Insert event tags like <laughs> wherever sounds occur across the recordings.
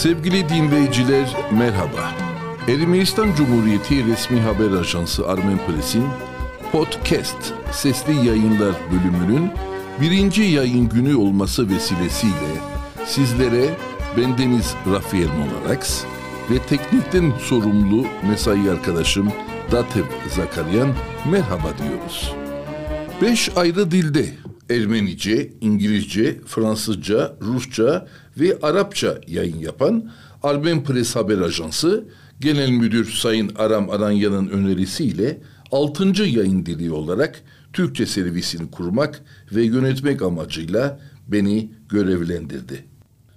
Sevgili dinleyiciler merhaba. Ermenistan Cumhuriyeti Resmi Haber Ajansı Armen Press'in Podcast Sesli Yayınlar bölümünün birinci yayın günü olması vesilesiyle sizlere bendeniz Rafael Monarax ve teknikten sorumlu mesai arkadaşım Datev Zakaryan merhaba diyoruz. Beş ayrı dilde Ermenice, İngilizce, Fransızca, Rusça ve Arapça yayın yapan Armen Press Haber Ajansı Genel Müdür Sayın Aram Aranyan'ın önerisiyle 6. yayın dili olarak Türkçe servisini kurmak ve yönetmek amacıyla beni görevlendirdi.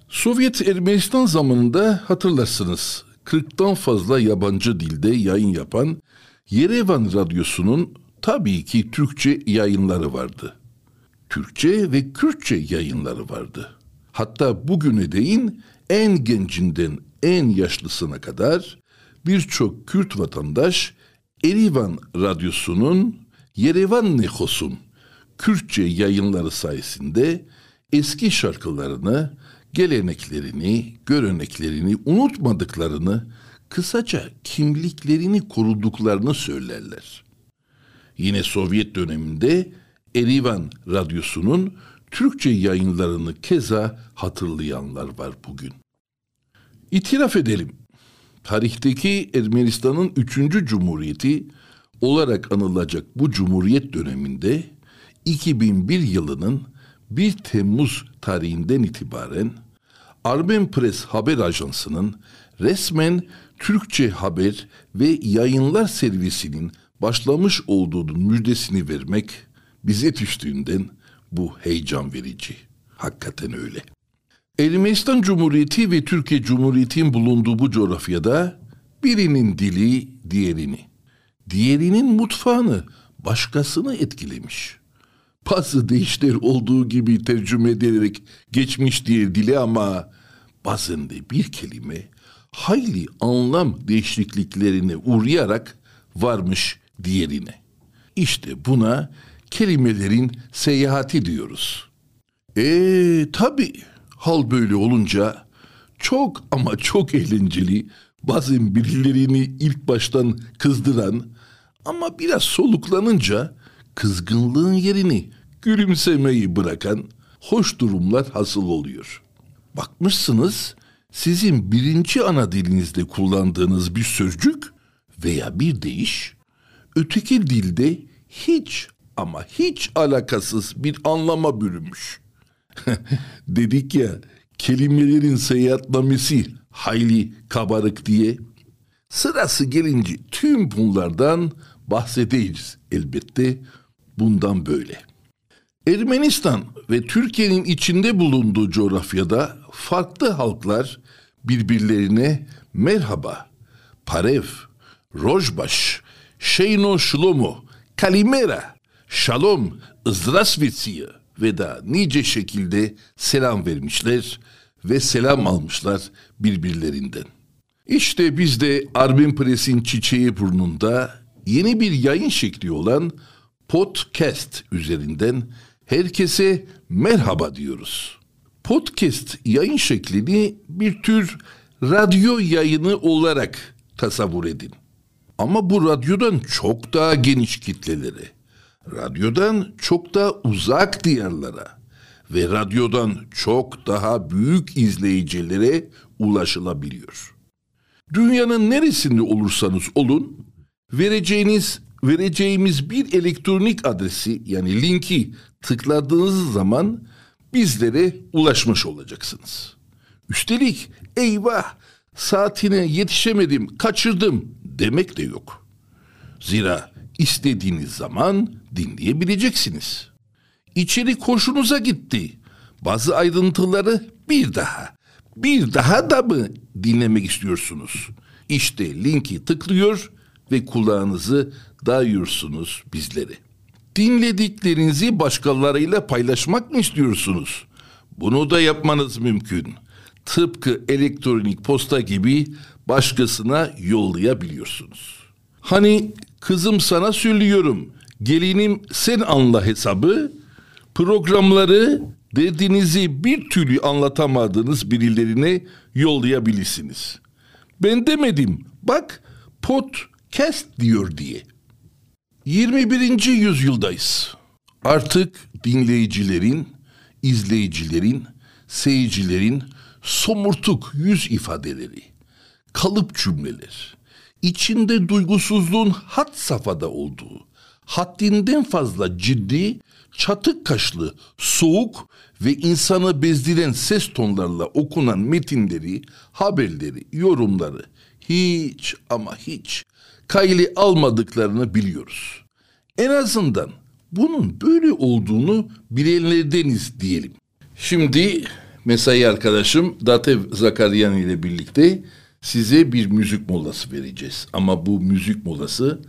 Sovyet Ermenistan zamanında hatırlarsınız 40'tan fazla yabancı dilde yayın yapan Yerevan Radyosu'nun tabii ki Türkçe yayınları vardı. Türkçe ve Kürtçe yayınları vardı. Hatta bugüne değin en gencinden en yaşlısına kadar birçok Kürt vatandaş Erivan Radyosu'nun Yerevan Nehos'un Kürtçe yayınları sayesinde eski şarkılarını, geleneklerini, göreneklerini unutmadıklarını, kısaca kimliklerini koruduklarını söylerler. Yine Sovyet döneminde Erivan Radyosu'nun Türkçe yayınlarını keza hatırlayanlar var bugün. İtiraf edelim, tarihteki Ermenistan'ın üçüncü cumhuriyeti olarak anılacak bu cumhuriyet döneminde 2001 yılının 1 Temmuz tarihinden itibaren Armen Press haber ajansının resmen Türkçe haber ve yayınlar servisinin başlamış olduğunun müjdesini vermek bize düştüğünden bu heyecan verici. Hakikaten öyle. Ermenistan Cumhuriyeti ve Türkiye Cumhuriyeti'nin bulunduğu bu coğrafyada birinin dili diğerini, diğerinin mutfağını başkasını etkilemiş. Bazı deyişler olduğu gibi tercüme edilerek geçmiş diye dili ama bazen de bir kelime hayli anlam değişikliklerine uğrayarak varmış diğerine. İşte buna kelimelerin seyahati diyoruz. Eee tabi hal böyle olunca çok ama çok eğlenceli bazen birilerini ilk baştan kızdıran ama biraz soluklanınca kızgınlığın yerini gülümsemeyi bırakan hoş durumlar hasıl oluyor. Bakmışsınız sizin birinci ana dilinizde kullandığınız bir sözcük veya bir deyiş öteki dilde hiç ama hiç alakasız bir anlama bürünmüş. <laughs> Dedik ya kelimelerin seyahatnamesi hayli kabarık diye. Sırası gelince tüm bunlardan bahsedeceğiz elbette bundan böyle. Ermenistan ve Türkiye'nin içinde bulunduğu coğrafyada farklı halklar birbirlerine merhaba, parev, rojbaş, şeyno şlomo, kalimera, şalom, zdravstvuytsiye ve da nice şekilde selam vermişler ve selam almışlar birbirlerinden. İşte biz de Armin Press'in çiçeği burnunda yeni bir yayın şekli olan podcast üzerinden herkese merhaba diyoruz. Podcast yayın şeklini bir tür radyo yayını olarak tasavvur edin. Ama bu radyodan çok daha geniş kitlelere, radyodan çok daha uzak diyarlara ve radyodan çok daha büyük izleyicilere ulaşılabiliyor. Dünyanın neresinde olursanız olun, vereceğiniz vereceğimiz bir elektronik adresi yani linki tıkladığınız zaman bizlere ulaşmış olacaksınız. Üstelik eyvah saatine yetişemedim, kaçırdım demek de yok. Zira istediğiniz zaman dinleyebileceksiniz. İçeri hoşunuza gitti. Bazı ayrıntıları bir daha, bir daha da mı dinlemek istiyorsunuz? İşte linki tıklıyor ve kulağınızı dayıyorsunuz bizleri. Dinlediklerinizi başkalarıyla paylaşmak mı istiyorsunuz? Bunu da yapmanız mümkün. Tıpkı elektronik posta gibi başkasına yollayabiliyorsunuz. Hani kızım sana söylüyorum, gelinim sen anla hesabı programları Derdinizi bir türlü anlatamadığınız birilerine yollayabilirsiniz. Ben demedim. Bak podcast diyor diye. 21. yüzyıldayız. Artık dinleyicilerin, izleyicilerin, seyircilerin somurtuk yüz ifadeleri, kalıp cümleler, içinde duygusuzluğun hat safhada olduğu, haddinden fazla ciddi, çatık kaşlı, soğuk ve insanı bezdiren ses tonlarla okunan metinleri, haberleri, yorumları hiç ama hiç kayli almadıklarını biliyoruz. En azından bunun böyle olduğunu bilenlerdeniz diyelim. Şimdi mesai arkadaşım Datev Zakaryan ile birlikte size bir müzik molası vereceğiz. Ama bu müzik molası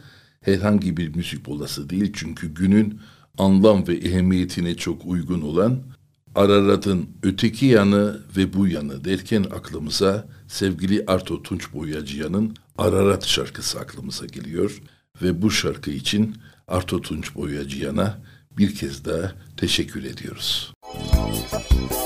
herhangi bir müzik molası değil. Çünkü günün anlam ve ehemmiyetine çok uygun olan Ararat'ın öteki yanı ve bu yanı derken aklımıza sevgili Arto Tunç Boyacıyan'ın Ararat şarkısı aklımıza geliyor. Ve bu şarkı için Arto Tunç Boyacıyan'a bir kez daha teşekkür ediyoruz. Müzik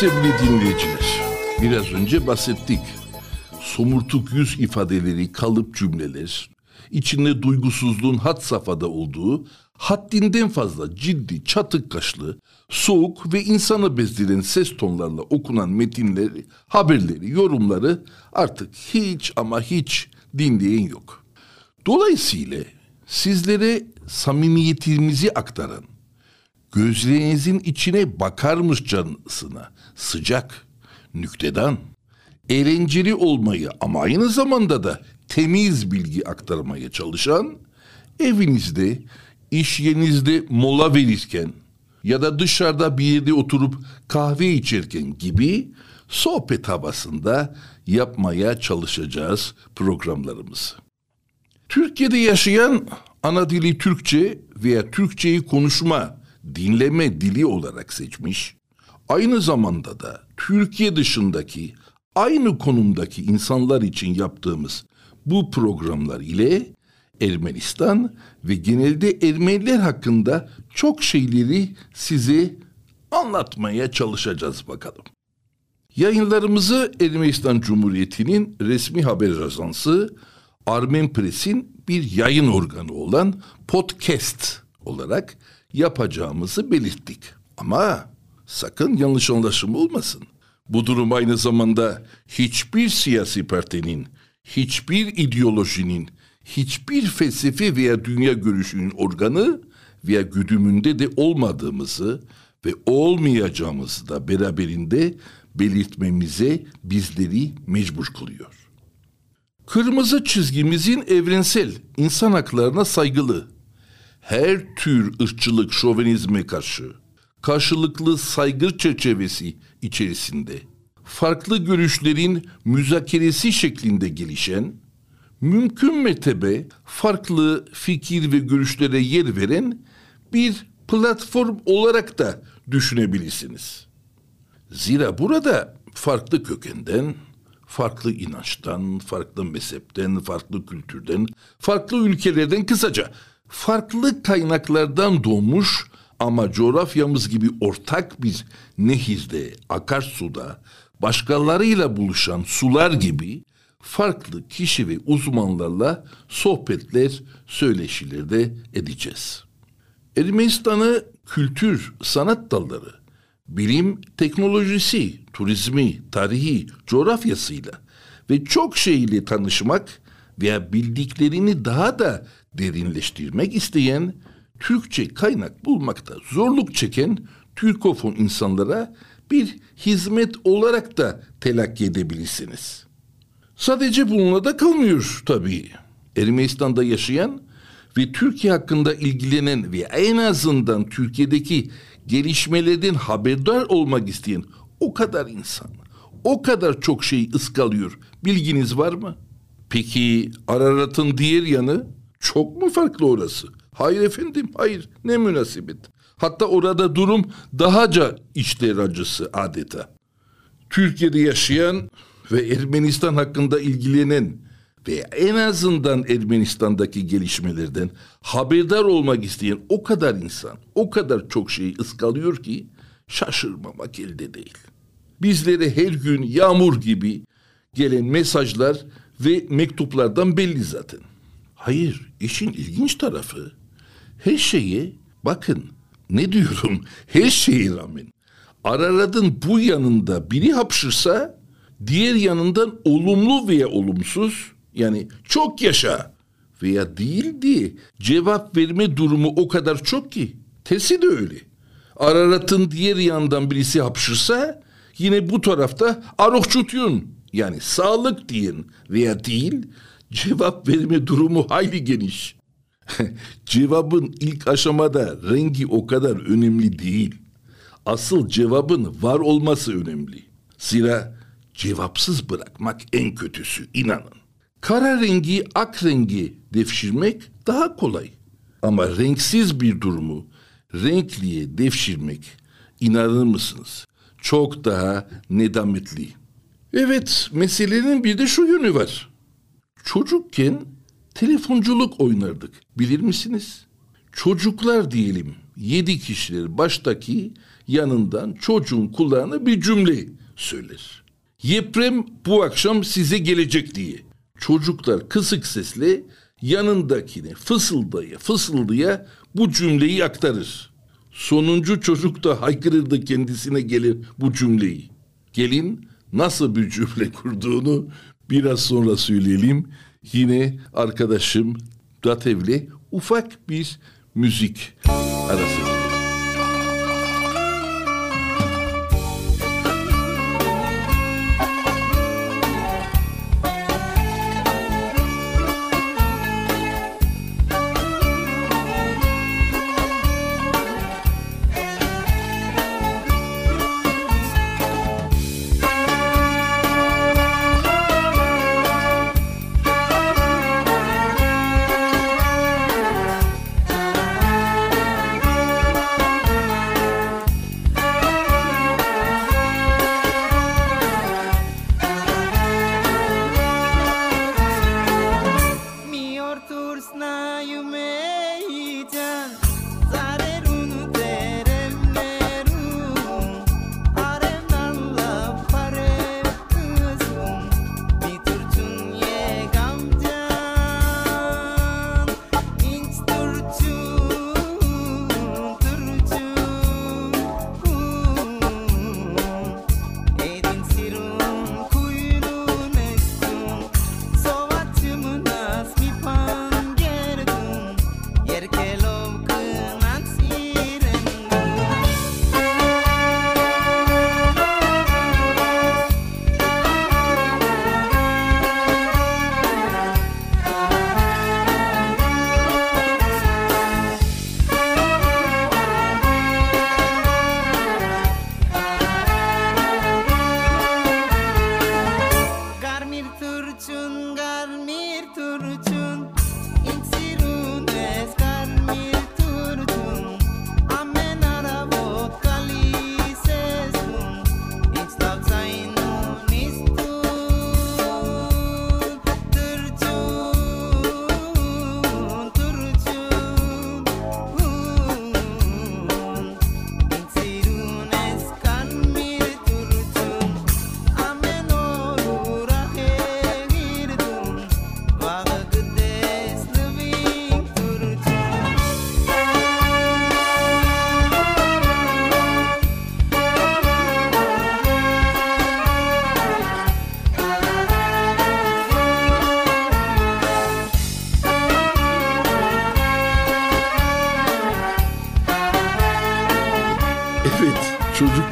sevgili dinleyiciler, biraz önce bahsettik. Somurtuk yüz ifadeleri, kalıp cümleler, içinde duygusuzluğun hat safhada olduğu, haddinden fazla ciddi, çatık kaşlı, soğuk ve insanı bezdiren ses tonlarla okunan metinleri, haberleri, yorumları artık hiç ama hiç dinleyen yok. Dolayısıyla sizlere samimiyetimizi aktaran, gözlerinizin içine bakarmışçasına sıcak, nüktedan, eğlenceli olmayı ama aynı zamanda da temiz bilgi aktarmaya çalışan, evinizde, iş yerinizde mola verirken ya da dışarıda bir yerde oturup kahve içerken gibi sohbet havasında yapmaya çalışacağız programlarımızı. Türkiye'de yaşayan ana dili Türkçe veya Türkçeyi konuşma, dinleme dili olarak seçmiş aynı zamanda da Türkiye dışındaki aynı konumdaki insanlar için yaptığımız bu programlar ile Ermenistan ve genelde Ermeniler hakkında çok şeyleri size anlatmaya çalışacağız bakalım. Yayınlarımızı Ermenistan Cumhuriyeti'nin resmi haber ajansı Armen Press'in bir yayın organı olan podcast olarak yapacağımızı belirttik. Ama Sakın yanlış anlaşılma olmasın. Bu durum aynı zamanda hiçbir siyasi partinin, hiçbir ideolojinin, hiçbir felsefe veya dünya görüşünün organı veya güdümünde de olmadığımızı ve olmayacağımızı da beraberinde belirtmemize bizleri mecbur kılıyor. Kırmızı çizgimizin evrensel, insan haklarına saygılı, her tür ırkçılık, şovenizme karşı, karşılıklı saygı çerçevesi içerisinde, farklı görüşlerin müzakeresi şeklinde gelişen, mümkün mertebe farklı fikir ve görüşlere yer veren bir platform olarak da düşünebilirsiniz. Zira burada farklı kökenden, farklı inançtan, farklı mezhepten, farklı kültürden, farklı ülkelerden kısaca farklı kaynaklardan doğmuş ama coğrafyamız gibi ortak bir nehirde, akarsuda, başkalarıyla buluşan sular gibi farklı kişi ve uzmanlarla sohbetler, söyleşiler de edeceğiz. Ermenistan'ı kültür, sanat dalları, bilim, teknolojisi, turizmi, tarihi, coğrafyasıyla ve çok şeyle tanışmak veya bildiklerini daha da derinleştirmek isteyen, Türkçe kaynak bulmakta zorluk çeken Türkofon insanlara bir hizmet olarak da telakki edebilirsiniz. Sadece bununla da kalmıyor tabii. Ermenistan'da yaşayan ve Türkiye hakkında ilgilenen ve en azından Türkiye'deki gelişmelerden haberdar olmak isteyen o kadar insan, o kadar çok şey ıskalıyor. Bilginiz var mı? Peki Ararat'ın diğer yanı çok mu farklı orası? Hayır efendim, hayır. Ne münasebet. Hatta orada durum dahaca içler acısı adeta. Türkiye'de yaşayan ve Ermenistan hakkında ilgilenen ve en azından Ermenistan'daki gelişmelerden haberdar olmak isteyen o kadar insan, o kadar çok şey ıskalıyor ki şaşırmamak elde değil. Bizlere her gün yağmur gibi gelen mesajlar ve mektuplardan belli zaten. Hayır, işin ilginç tarafı her şeye bakın ne diyorum <laughs> her şeye rağmen Ararat'ın bu yanında biri hapşırsa diğer yanından olumlu veya olumsuz yani çok yaşa veya değil diye cevap verme durumu o kadar çok ki. Tersi de öyle. Ararat'ın diğer yandan birisi hapşırsa yine bu tarafta arokçutuyun yani sağlık diyen veya değil cevap verme durumu hayli geniş. <laughs> Cevabın ilk aşamada rengi o kadar önemli değil. Asıl cevabın var olması önemli. Zira cevapsız bırakmak en kötüsü inanın. Kara rengi ak rengi devşirmek daha kolay. Ama renksiz bir durumu renkliye devşirmek inanır mısınız? Çok daha nedametli. Evet meselenin bir de şu yönü var. Çocukken telefonculuk oynardık. Bilir misiniz? Çocuklar diyelim yedi kişiler baştaki yanından çocuğun kulağına bir cümle söyler. Yeprem bu akşam size gelecek diye. Çocuklar kısık sesle yanındakine fısıldaya fısıldaya bu cümleyi aktarır. Sonuncu çocuk da haykırırdı kendisine gelir bu cümleyi. Gelin nasıl bir cümle kurduğunu biraz sonra söyleyelim. Yine arkadaşım Datev'le ufak bir müzik arası.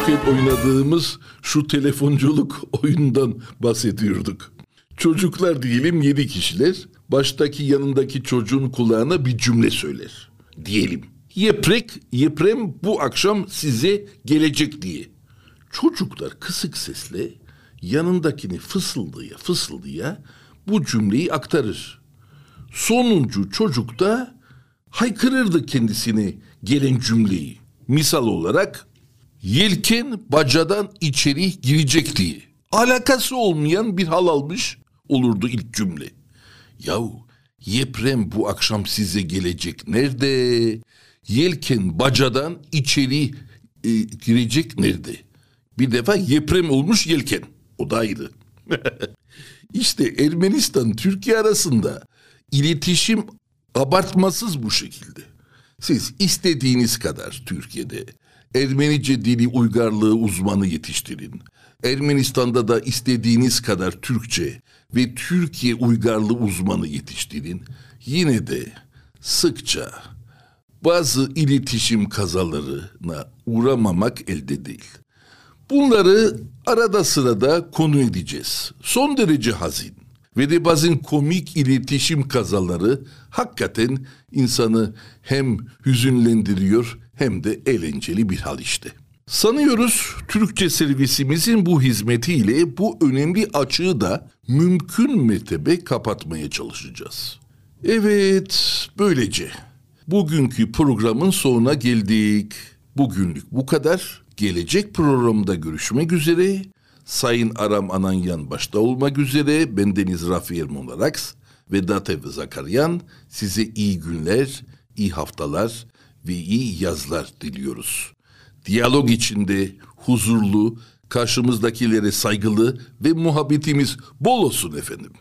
Çocukken oynadığımız şu telefonculuk oyundan bahsediyorduk. Çocuklar diyelim yedi kişiler, baştaki yanındaki çocuğun kulağına bir cümle söyler. Diyelim, yeprek, yeprem bu akşam size gelecek diye. Çocuklar kısık sesle yanındakini fısıldıya fısıldıya bu cümleyi aktarır. Sonuncu çocuk da haykırırdı kendisine gelen cümleyi. Misal olarak yelken bacadan içeri girecek diye. Alakası olmayan bir hal almış olurdu ilk cümle. Yahu yeprem bu akşam size gelecek nerede? Yelken bacadan içeri e, girecek nerede? Bir defa yeprem olmuş yelken. O da ayrı. <laughs> İşte Ermenistan Türkiye arasında iletişim abartmasız bu şekilde. Siz istediğiniz kadar Türkiye'de Ermenice dili uygarlığı uzmanı yetiştirin. Ermenistan'da da istediğiniz kadar Türkçe ve Türkiye uygarlığı uzmanı yetiştirin. Yine de sıkça bazı iletişim kazalarına uğramamak elde değil. Bunları arada sırada konu edeceğiz. Son derece hazin ve de bazen komik iletişim kazaları hakikaten insanı hem hüzünlendiriyor hem de eğlenceli bir hal işte. Sanıyoruz Türkçe servisimizin bu hizmetiyle bu önemli açığı da mümkün mertebe kapatmaya çalışacağız. Evet, böylece bugünkü programın sonuna geldik. Bugünlük bu kadar. Gelecek programda görüşmek üzere. Sayın Aram Ananyan başta olmak üzere bendeniz Rafi Ermon Araks ve Datev Zakaryan size iyi günler, iyi haftalar ve iyi yazlar diliyoruz. Diyalog içinde huzurlu, karşımızdakilere saygılı ve muhabbetimiz bol olsun efendim.